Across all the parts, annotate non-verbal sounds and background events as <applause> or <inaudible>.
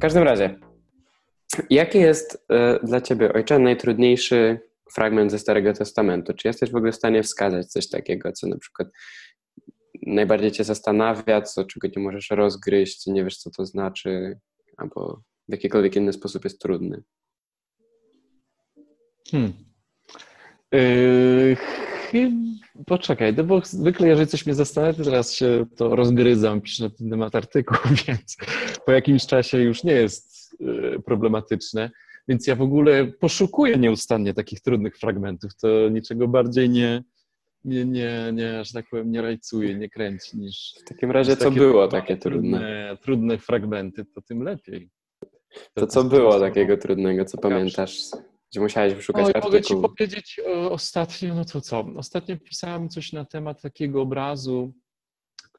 W każdym razie, jaki jest y, dla ciebie, ojcze, najtrudniejszy fragment ze Starego Testamentu? Czy jesteś w ogóle w stanie wskazać coś takiego, co na przykład najbardziej cię zastanawia, co, czego nie możesz rozgryźć, nie wiesz, co to znaczy, albo w jakikolwiek inny sposób jest trudny? Hmm. Yy, poczekaj, no bo zwykle jeżeli coś mnie zastanawia, teraz się to rozgryzam, piszę na ten temat artykuł, <laughs> więc po jakimś czasie już nie jest yy, problematyczne. Więc ja w ogóle poszukuję nieustannie takich trudnych fragmentów. To niczego bardziej nie, nie, nie, nie że tak powiem, nie rajcuje, nie kręci niż. W takim razie, co było takie trudne? trudne? Trudne fragmenty, to tym lepiej. To, to co było takiego trudnego, co pamiętasz? Gdzie musiałeś wyszukać Oj, Mogę ci powiedzieć ostatnio, no to co? Ostatnio pisałem coś na temat takiego obrazu,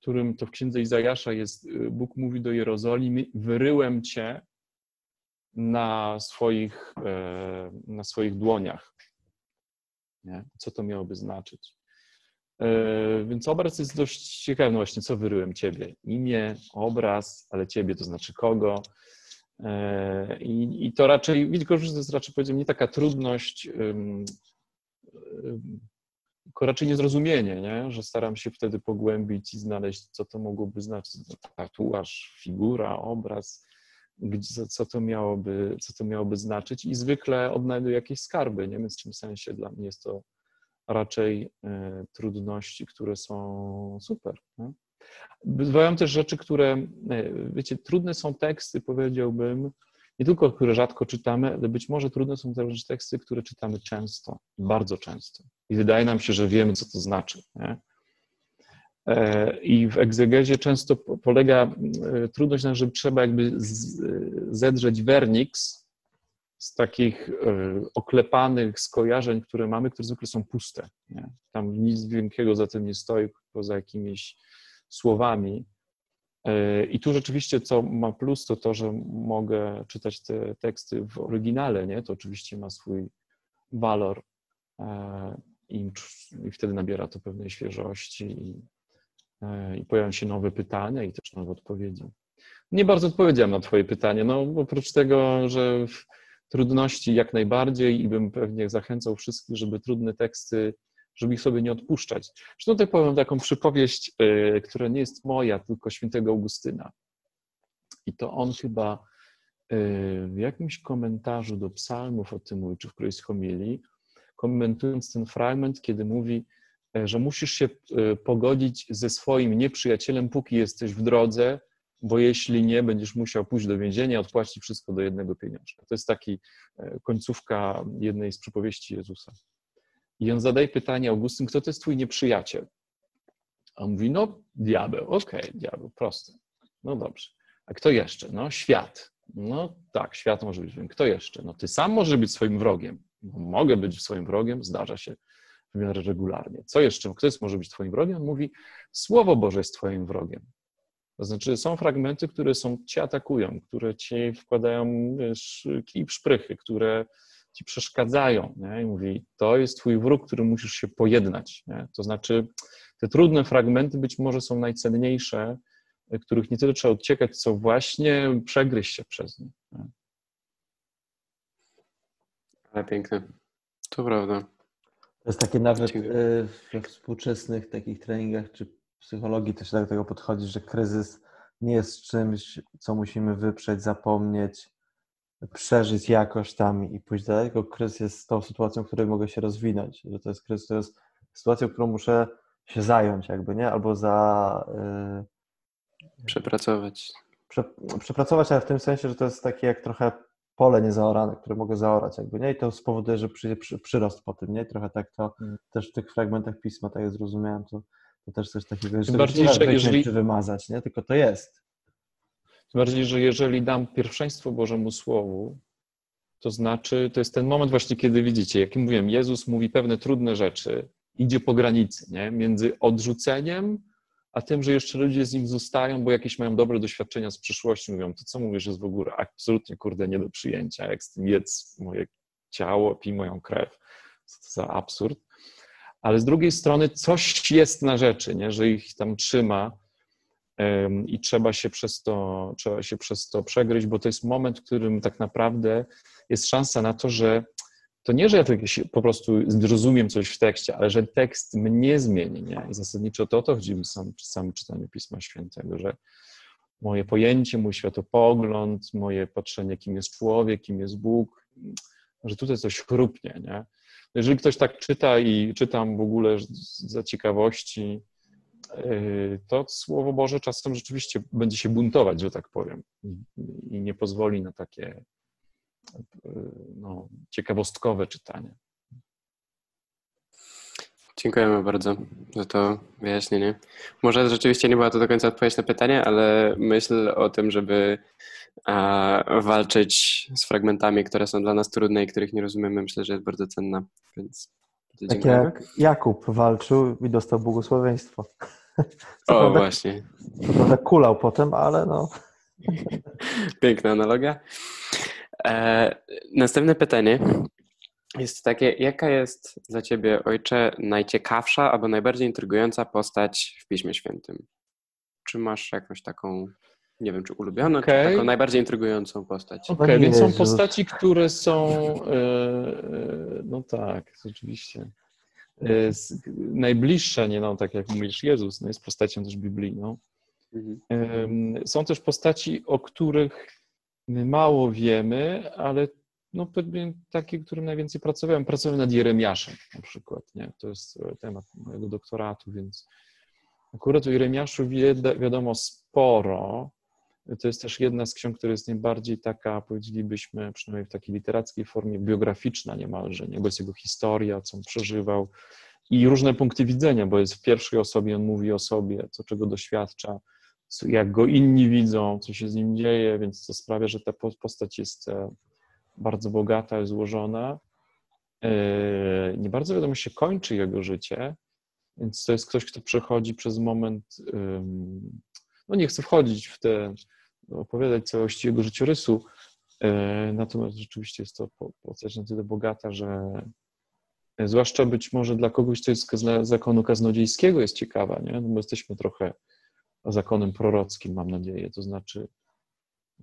którym to w księdze Izajasza jest, y, Bóg mówi do Jerozolimy, wyryłem cię na swoich, e, na swoich dłoniach. Nie? Co to miałoby znaczyć? E, więc obraz jest dość ciekawy. No właśnie, co wyryłem ciebie? Imię, obraz, ale ciebie to znaczy kogo? E, I, i to raczej, że to jest raczej powiedziałem, nie taka trudność, tylko raczej niezrozumienie, nie? że staram się wtedy pogłębić i znaleźć, co to mogłoby znaczyć. Tatuaż, figura, obraz, co to miałoby, co to miałoby znaczyć i zwykle odnajduję jakieś skarby, nie? w tym sensie dla mnie jest to raczej e, trudności, które są super. Nie? Bywają też rzeczy, które, e, wiecie, trudne są teksty, powiedziałbym, nie tylko które rzadko czytamy, ale być może trudne są też teksty, które czytamy często, bardzo często. I wydaje nam się, że wiemy, co to znaczy. Nie? E, I w egzegezie często polega trudność na, że trzeba jakby zedrzeć werniks z takich e, oklepanych skojarzeń, które mamy, które zwykle są puste. Nie? Tam nic wielkiego za tym nie stoi, poza jakimiś słowami. E, I tu rzeczywiście, co ma plus, to to, że mogę czytać te teksty w oryginale, nie? To oczywiście ma swój walor e, i, wtedy nabiera to pewnej świeżości i, i pojawiają się nowe pytania i też nowe odpowiedzi. Nie bardzo odpowiedziałem na Twoje pytanie. No, oprócz tego, że trudności jak najbardziej i bym pewnie zachęcał wszystkich, żeby trudne teksty, żeby ich sobie nie odpuszczać. Zresztą tutaj powiem taką przypowieść, e, która nie jest moja, tylko świętego Augustyna. I to on chyba e, w jakimś komentarzu do psalmów o tym mówi, czy w którejś homilii, komentując ten fragment, kiedy mówi, e, że musisz się pogodzić ze swoim nieprzyjacielem, póki jesteś w drodze, bo jeśli nie, będziesz musiał pójść do więzienia odpłacić wszystko do jednego pieniążka. To jest taki końcówka jednej z przypowieści Jezusa. I on zadaje pytanie Augustyn, kto to jest twój nieprzyjaciel? A on mówi, no diabeł, okej, okay, diabeł, proste. No dobrze. A kto jeszcze? No świat. No tak, świat może być. Kto jeszcze? No ty sam możesz być swoim wrogiem. No, mogę być swoim wrogiem, zdarza się w miarę regularnie. Co jeszcze? Kto jest, może być twoim wrogiem? On mówi, Słowo Boże jest twoim wrogiem. To znaczy są fragmenty, które są, cię atakują, które ci wkładają wiesz, kij w szprychy, które ci przeszkadzają. Nie? I mówi, to jest twój wróg, który musisz się pojednać. Nie? To znaczy te trudne fragmenty być może są najcenniejsze, których nie tyle trzeba uciekać, co właśnie przegryźć się przez nie. nie? Ale piękne. To prawda. To jest takie nawet y, we współczesnych takich treningach czy psychologii też tak do tego podchodzi, że kryzys nie jest czymś, co musimy wyprzeć, zapomnieć, przeżyć jakoś tam i pójść dalej, tylko kryzys jest tą sytuacją, w której mogę się rozwinąć, że to jest kryzys, to jest sytuacja, którą muszę się zająć jakby, nie? Albo za... Yy, przepracować. Prze, przepracować, ale w tym sensie, że to jest takie jak trochę pole niezaorane, które mogę zaorać jakby, nie? I to spowoduje, że przyjdzie przy, przyrost po tym, nie? Trochę tak to hmm. też w tych fragmentach pisma, tak jak zrozumiałem, to to też coś takiego, że bardziej, że jeżeli wymazać, nie? tylko to jest. Tym bardziej, że jeżeli dam pierwszeństwo Bożemu Słowu, to znaczy, to jest ten moment właśnie, kiedy widzicie, jak mówiłem, Jezus mówi pewne trudne rzeczy, idzie po granicy, nie? między odrzuceniem, a tym, że jeszcze ludzie z nim zostają, bo jakieś mają dobre doświadczenia z przyszłości, mówią, to co mówisz jest w ogóle absolutnie, kurde, nie do przyjęcia, jak z tym jedz moje ciało, pij moją krew. Co to za absurd ale z drugiej strony coś jest na rzeczy, nie? że ich tam trzyma. I trzeba się przez to, trzeba się przez to przegryźć, bo to jest moment, w którym tak naprawdę jest szansa na to, że to nie, że ja po prostu zrozumiem coś w tekście, ale że tekst mnie zmieni. Nie? I zasadniczo to o to chodzi w samym, samym czytaniu Pisma Świętego, że moje pojęcie, mój światopogląd, moje patrzenie, kim jest człowiek, kim jest Bóg, że tutaj coś chrupnie. Nie? Jeżeli ktoś tak czyta i czytam w ogóle za ciekawości, to Słowo Boże czasem rzeczywiście będzie się buntować, że tak powiem, i nie pozwoli na takie no, ciekawostkowe czytanie. Dziękujemy bardzo za to wyjaśnienie. Może rzeczywiście nie była to do końca odpowiedź na pytanie, ale myśl o tym, żeby a, walczyć z fragmentami, które są dla nas trudne i których nie rozumiemy, myślę, że jest bardzo cenna. Więc tak jak Jakub walczył i dostał błogosławieństwo. <laughs> Co o, prawda, właśnie. Co prawda kulał potem, ale no. Piękna analogia. E, następne pytanie jest takie, jaka jest dla Ciebie, ojcze, najciekawsza albo najbardziej intrygująca postać w Piśmie Świętym? Czy masz jakąś taką, nie wiem, czy ulubioną, okay. czy taką najbardziej intrygującą postać? Okej, okay, więc są postaci, które są, e, e, no tak, rzeczywiście, najbliższe, nie no, tak jak mówisz, Jezus, no jest postacią też biblijną. Mhm. Są też postaci, o których My mało wiemy, ale no takie, którym najwięcej pracowałem. Pracowałem nad Jeremiaszem na przykład, nie? To jest e, temat mojego doktoratu, więc akurat o Jeremiaszu wiadomo sporo. To jest też jedna z ksiąg, która jest najbardziej taka, powiedzielibyśmy, przynajmniej w takiej literackiej formie, biograficzna niemalże, nie? bo jest jego historia, co on przeżywał i różne punkty widzenia, bo jest w pierwszej osobie, on mówi o sobie, co czego doświadcza, jak go inni widzą, co się z nim dzieje, więc to sprawia, że ta postać jest e, bardzo bogata, złożona. E, nie bardzo wiadomo się kończy jego życie, więc to jest ktoś, kto przechodzi przez moment, no nie chcę wchodzić w te, opowiadać całości jego życiorysu, e, natomiast rzeczywiście jest to postać na tyle bogata, że zwłaszcza być może dla kogoś, kto jest z zakonu kaznodziejskiego jest ciekawa, nie? No bo jesteśmy trochę zakonem prorockim, mam nadzieję, to znaczy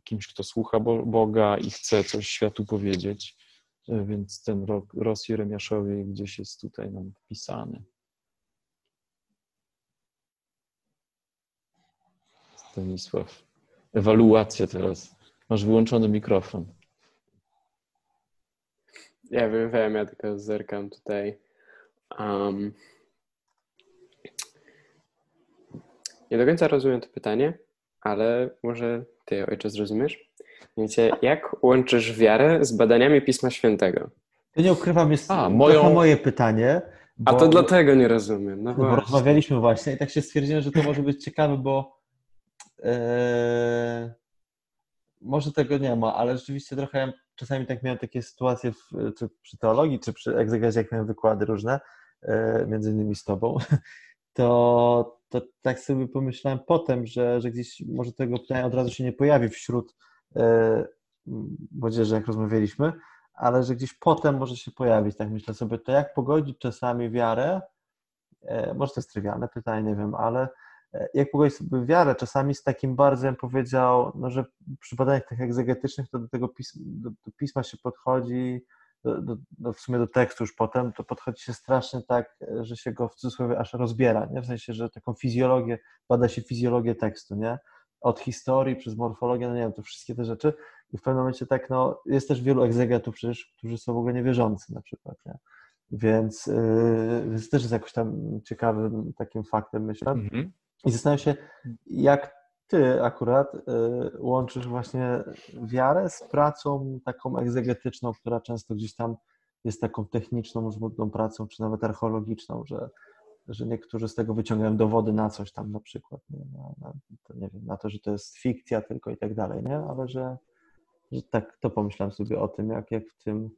kimś, kto słucha Boga i chce coś światu powiedzieć, e, więc ten rok Ros Jeremiaszowi gdzieś jest tutaj nam wpisany. Stanisław, ewaluacja teraz. Masz wyłączony mikrofon. Ja wiem, ja tylko zerkam tutaj. Um, Nie do końca rozumiem to pytanie, ale może ty, ojcze, zrozumiesz? Wiecie, jak łączysz wiarę z badaniami Pisma Świętego? To nie ukrywam, jest A, moją... moje pytanie. Bo... A to dlatego nie rozumiem. No bo rozmawialiśmy właśnie i tak się stwierdziłem, że to może być ciekawe, bo e, może tego nie ma, ale rzeczywiście trochę czasami tak miałem takie sytuacje w, czy przy teologii, czy przy egzegezie, jak miałem wykłady różne, e, między innymi z tobą, <laughs> to, to tak sobie pomyślałem potem, że, że gdzieś może tego pytania od razu się nie pojawi wśród e, młodzieży, jak rozmawialiśmy, ale że gdzieś potem może się pojawić. Tak myślę sobie, to jak pogodzić czasami wiarę, może to jest trywialne pytanie, nie wiem, ale jak pogodzić sobie wiarę czasami z takim bardzo, bym powiedział, no, że przy badaniach tych egzegetycznych to do tego pisma, do, do pisma się podchodzi do, do, w sumie do tekstu już potem, to podchodzi się strasznie tak, że się go w cudzysłowie aż rozbiera, nie? w sensie, że taką fizjologię, bada się fizjologię tekstu, nie? od historii przez morfologię, no nie wiem, to wszystkie te rzeczy i w pewnym momencie tak, no jest też wielu egzegetów przecież, którzy są w ogóle niewierzący na przykład, nie? Więc, yy, więc też jest jakoś tam ciekawym takim faktem, myślę. Mm -hmm. I zastanawiam się, jak ty akurat y, łączysz właśnie wiarę z pracą taką egzegetyczną, która często gdzieś tam jest taką techniczną, żmudną pracą, czy nawet archeologiczną, że, że niektórzy z tego wyciągają dowody na coś tam na przykład, nie? Na, na, to, nie wiem, na to, że to jest fikcja tylko i tak dalej, nie? Ale że, że tak, to pomyślałem sobie o tym, jak, jak w tym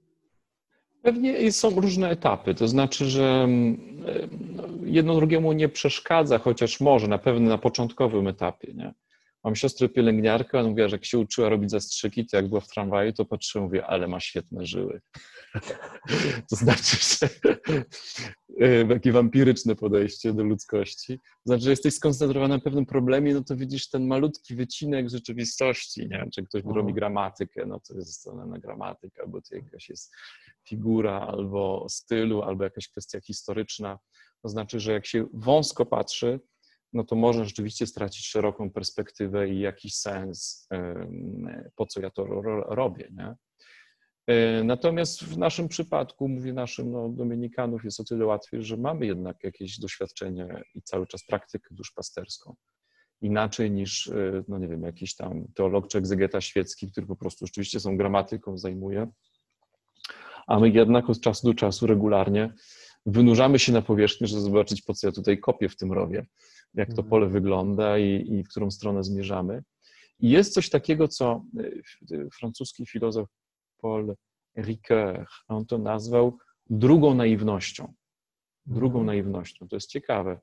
Pewnie są różne etapy, to znaczy, że mm, no, jedno drugiemu nie przeszkadza, chociaż może na pewno na początkowym etapie. Nie? Mam siostrę pielęgniarkę, ona mówiła, że jak się uczyła robić zastrzyki, to jak była w tramwaju, to patrzyła, mówię, ale ma świetne żyły. <laughs> to znaczy, że e, takie wampiryczne podejście do ludzkości. To znaczy, że jesteś skoncentrowany na pewnym problemie, no to widzisz ten malutki wycinek rzeczywistości, nie? Czy ktoś mhm. robi gramatykę, no to jest na gramatyka, albo to jakaś jest figura, albo stylu, albo jakaś kwestia historyczna. To znaczy, że jak się wąsko patrzy, no to można rzeczywiście stracić szeroką perspektywę i jakiś sens, po co ja to robię. Nie? E, natomiast w naszym przypadku, mówię naszym, no, Dominikanów jest o tyle łatwiej, że mamy jednak jakieś doświadczenie i cały czas praktykę duszpasterską. Inaczej niż, e, no nie wiem, jakiś tam teolog czy egzegeta świecki, który po prostu rzeczywiście są gramatyką zajmuje. A my jednak od czasu do czasu regularnie wynurzamy się na powierzchnię, żeby zobaczyć, po co ja tutaj kopię w tym rowie jak to mhm. pole wygląda i, i w którą stronę zmierzamy. I jest coś takiego, co e, francuski filozof Paul Ricoeur, on to nazwał drugą naiwnością. Drugą mhm. naiwnością. To jest ciekawe.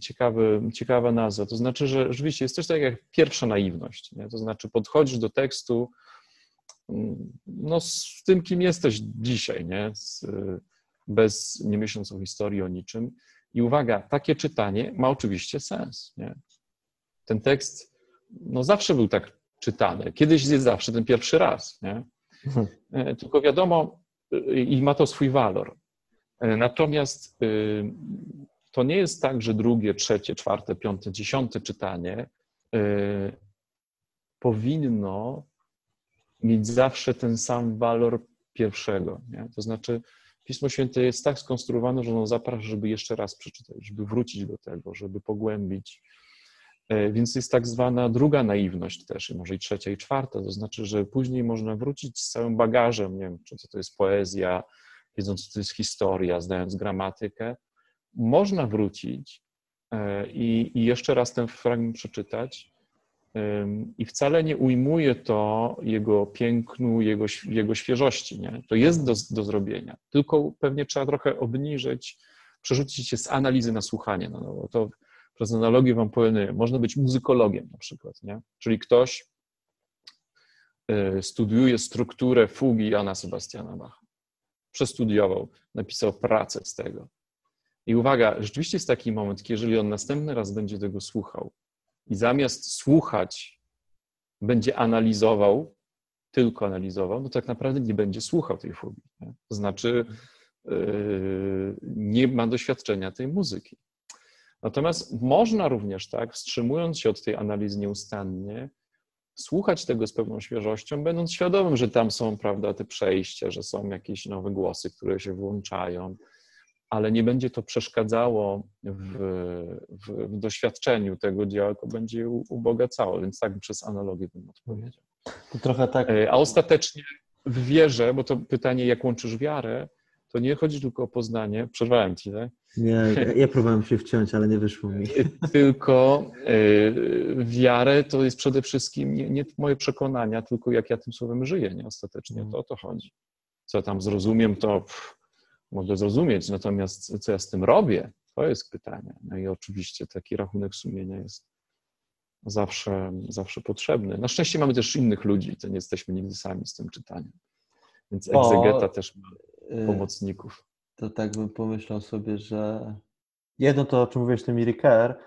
Ciekawy, ciekawa nazwa. To znaczy, że rzeczywiście jest coś takiego jak pierwsza naiwność. Nie? To znaczy, podchodzisz do tekstu mm, no, z tym, kim jesteś dzisiaj, nie? Z, bez, nie myśląc o historii, o niczym. I uwaga, takie czytanie ma oczywiście sens. Nie? Ten tekst no, zawsze był tak czytany. Kiedyś jest zawsze ten pierwszy raz. Nie? Mhm. E, tylko wiadomo, e, i ma to swój walor. E, natomiast to nie jest tak, że drugie, trzecie, czwarte, piąte, dziesiąte czytanie powinno mieć zawsze ten sam walor pierwszego. Nie? To znaczy, Pismo Święte jest tak skonstruowane, że ono zaprasza, żeby jeszcze raz przeczytać, żeby wrócić do tego, żeby pogłębić. E, więc jest tak zwana druga naiwność też, może i trzecia i czwarta, to znaczy, że później można wrócić z całym bagażem, nie wiem, co to jest poezja, wiedząc, co to jest historia, zdając gramatykę. Można wrócić e, i, i jeszcze raz ten fragment przeczytać, i wcale nie ujmuje to jego pięknu, jego, jego świeżości. Nie? To jest do, do zrobienia, tylko pewnie trzeba trochę obniżyć, przerzucić się z analizy na słuchanie. No, no, to przez analogię wam powiem, można być muzykologiem na przykład, nie? czyli ktoś y, studiuje strukturę fugi Jana Sebastiana Bacha. Przestudiował, napisał pracę z tego. I uwaga, rzeczywiście jest taki moment, jeżeli on następny raz będzie tego słuchał, i zamiast słuchać, będzie analizował, tylko analizował, no tak naprawdę nie będzie słuchał tej fugi. Nie? To znaczy, yy, nie ma doświadczenia tej muzyki. Natomiast można również tak, wstrzymując się od tej analizy nieustannie, słuchać tego z pewną świeżością, będąc świadomym, że tam są, prawda, te przejścia, że są jakieś nowe głosy, które się włączają, ale nie będzie to przeszkadzało w, w, w doświadczeniu tego dzieła, tylko będzie ubogacało, więc tak przez analogię bym odpowiedział. To trochę tak. E, a ostatecznie w wierze, bo to pytanie, jak łączysz wiarę, to nie chodzi tylko o poznanie, przerwałem ci, tak? Nie, ja próbowałem się wciąć, ale nie wyszło mi. E, tylko y, wiarę to jest przede wszystkim nie, nie, moje przekonania, tylko jak ja tym słowem żyję, nie? Ostatecznie mm. to o to chodzi. Co tam zrozumiem, to pff, mogę zrozumieć, natomiast co ja z tym robię, to jest pytanie. No i oczywiście taki rachunek sumienia jest zawsze, zawsze potrzebny. Na szczęście mamy też innych ludzi, to nie jesteśmy nigdy sami z tym czytaniem. Więc egzegeta o, też ma y, pomocników. To tak bym pomyślał sobie, że jedno to, o czym mówisz, ten Riker,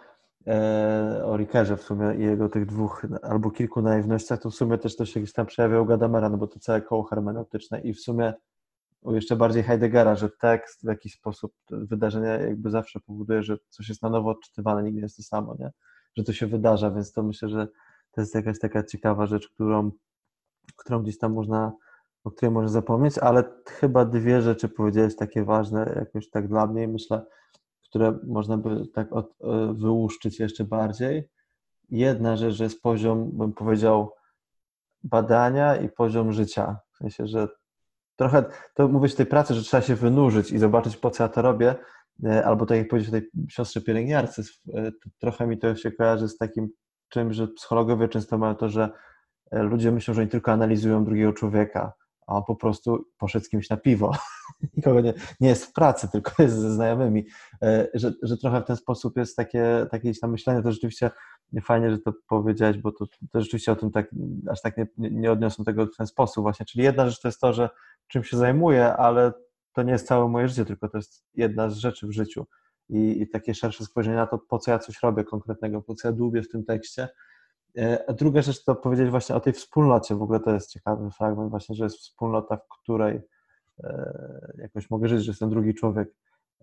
e, o Rikerze w sumie i jego tych dwóch albo kilku naiwnościach, to w sumie też to się gdzieś tam przejawia u Gadamera, no bo to całe koło hermeneutyczne i w sumie jeszcze bardziej Heideggera, że tekst w jakiś sposób wydarzenia jakby zawsze powoduje, że coś jest na nowo odczytywane, nigdy nie jest to samo, nie? Że to się wydarza, więc to myślę, że to jest jakaś taka ciekawa rzecz, którą, którą gdzieś tam można, o której można zapomnieć, ale chyba dwie rzeczy powiedziałeś takie ważne, jakoś tak dla mnie, myślę, które można by tak od, e, wyłuszczyć jeszcze bardziej. Jedna rzecz, że jest poziom, bym powiedział, badania i poziom życia. W sensie, że trochę, to mówisz tej pracy, że trzeba się wynurzyć i zobaczyć, po co ja to robię, e, albo tak jak powiedzieć tej siostrze pielęgniarce, e, trochę mi to się kojarzy z takim czymś, że psychologowie często mają to, że e, ludzie myślą, że oni tylko analizują drugiego człowieka, a on po prostu poszedł z kimś na piwo. <laughs> Nikogo nie, nie jest w pracy, tylko jest ze znajomymi. Że, że trochę w ten sposób jest takie, takie tam myślenie, to rzeczywiście nie fajnie, że to powiedziałeś, bo to, to rzeczywiście o tym tak, aż tak nie, nie odniosłem tego w ten sposób właśnie. Czyli jedna rzecz to jest to, że czym się zajmuję, ale to nie jest całe moje życie, tylko to jest jedna z rzeczy w życiu. I, i takie szersze spojrzenie na to, po co ja coś robię konkretnego, po co ja dłubię w tym tekście. E, a druga rzecz to powiedzieć właśnie o tej wspólnocie. W ogóle to jest ciekawy fragment właśnie, że jest wspólnota, w której e, jakoś mogę żyć, że jest ten drugi człowiek,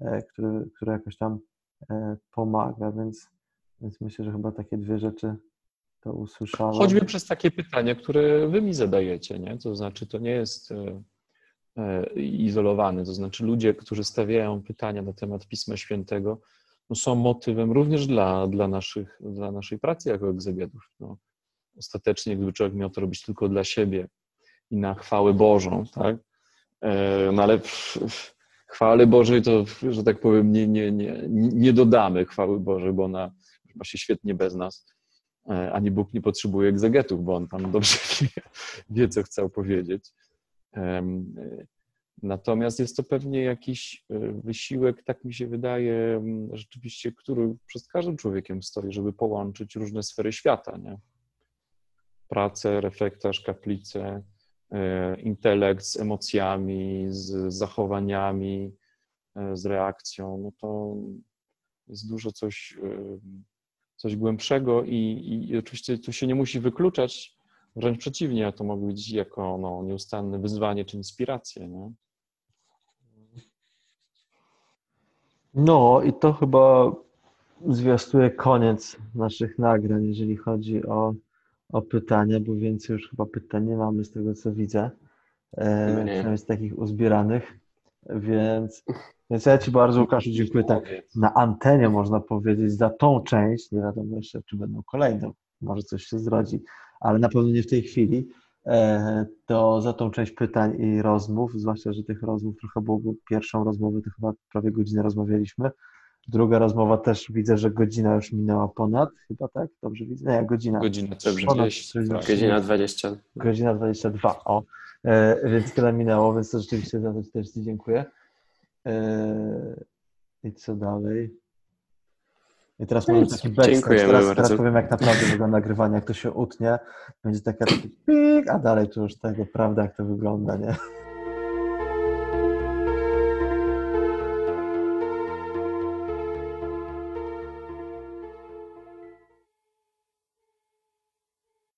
e, który, który jakoś tam pomaga, więc, więc myślę, że chyba takie dwie rzeczy to usłyszałem. Choćby przez takie pytania, które wy mi zadajecie, nie? To znaczy, to nie jest izolowany, to znaczy ludzie, którzy stawiają pytania na temat Pisma Świętego, są motywem również dla, dla, naszych, dla naszej pracy jako egzegetów. No, ostatecznie, gdyby człowiek miał to robić tylko dla siebie i na chwałę Bożą, tak? E, no ale chwały Bożej to, że tak powiem, nie, nie, nie, nie dodamy chwały Bożej, bo ona ma się świetnie bez nas. E, ani Bóg nie potrzebuje egzegetów, bo on tam dobrze <laughs> wie, wie co chciał powiedzieć. Natomiast jest to pewnie jakiś e, wysiłek, tak mi się wydaje, rzeczywiście, który przed każdym człowiekiem stoi, żeby połączyć różne sfery świata. Nie? Pracę, reflektarz, kaplicę, e, intelekt z emocjami, z zachowaniami, e, z reakcją. No to jest dużo coś, coś głębszego i, i oczywiście to się nie musi wykluczać, wręcz przeciwnie, to mogę widzieć jako no, nieustanne wyzwanie czy inspirację. Nie? No i to chyba zwiastuje koniec naszych nagrań, jeżeli chodzi o, o pytania, bo więcej już chyba pytań nie mamy z tego, co widzę. E, no przynajmniej z takich uzbieranych. Więc, więc ja Ci bardzo, Łukaszu, dziękuję tak na antenie, można powiedzieć, za tą część. Nie wiadomo jeszcze, czy będą kolejne, może coś się zrodzi, ale na pewno nie w tej chwili. E, to za tą część pytań i rozmów, zwłaszcza, że tych rozmów trochę było, pierwszą rozmowę to chyba prawie godzinę rozmawialiśmy, druga rozmowa też widzę, że godzina już minęła ponad, chyba tak? Dobrze widzę? Nie, godzina. Godzina, dobrze, ponad, 20, tak. godzina 20. Godzina 22, o. E, więc tyle minęło, więc to rzeczywiście za to też Ci dziękuję. E, I co dalej? I teraz mamy taki backstage. Teraz, teraz powiem, jak naprawdę wygląda nagrywanie, jak to się utnie. Będzie taka pik, a dalej to już tego prawda, jak to wygląda, nie?